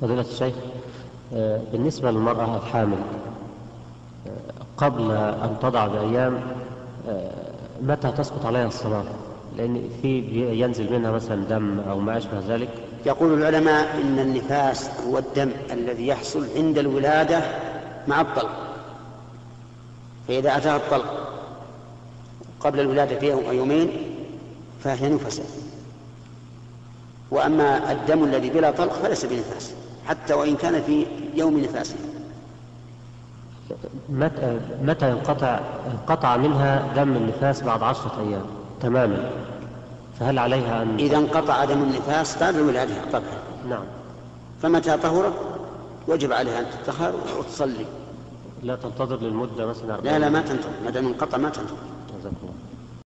فضيلة الشيخ آه، بالنسبة للمرأة الحامل آه، قبل أن تضع بأيام آه، متى تسقط عليها الصلاة؟ لأن في ينزل منها مثلا دم أو ما أشبه ذلك. يقول العلماء إن النفاس هو الدم الذي يحصل عند الولادة مع الطلق. فإذا أتاها الطلق قبل الولادة بيوم أو يومين فهي نفسة وأما الدم الذي بلا طلق فليس بنفاس حتى وإن كان في يوم نفاسه متى متى ينقطع انقطع منها دم النفاس بعد عشرة أيام؟ تماما. فهل عليها أن إذا انقطع دم النفاس بعد الولادة طبعا. نعم. فمتى طهرت؟ وجب عليها أن تطهر وتصلي. لا تنتظر للمدة مثلا لا لا ما تنتظر. ما دام انقطع ما تنتظر. جزاك الله.